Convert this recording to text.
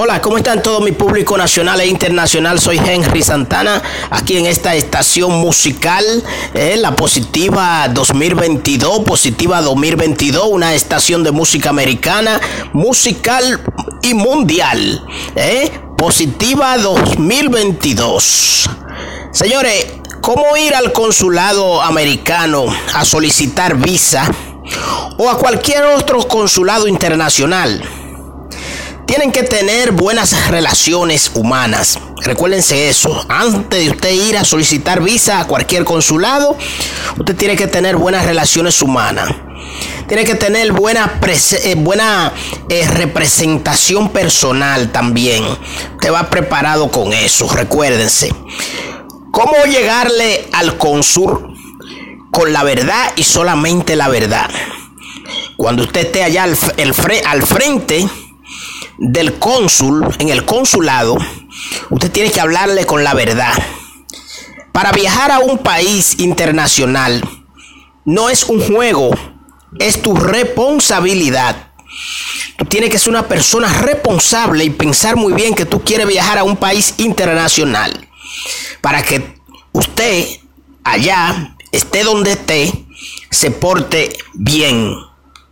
Hola, ¿cómo están todo mi público nacional e internacional? Soy Henry Santana, aquí en esta estación musical, eh, la Positiva 2022, Positiva 2022, una estación de música americana, musical y mundial. Eh, Positiva 2022. Señores, ¿cómo ir al consulado americano a solicitar visa o a cualquier otro consulado internacional? Tienen que tener buenas relaciones humanas. Recuérdense eso. Antes de usted ir a solicitar visa a cualquier consulado, usted tiene que tener buenas relaciones humanas. Tiene que tener buena, eh, buena eh, representación personal también. Usted va preparado con eso, recuérdense. ¿Cómo llegarle al cónsul con la verdad y solamente la verdad? Cuando usted esté allá al, al frente, del cónsul, en el consulado, usted tiene que hablarle con la verdad. Para viajar a un país internacional no es un juego, es tu responsabilidad. Tú tienes que ser una persona responsable y pensar muy bien que tú quieres viajar a un país internacional. Para que usted allá, esté donde esté, se porte bien.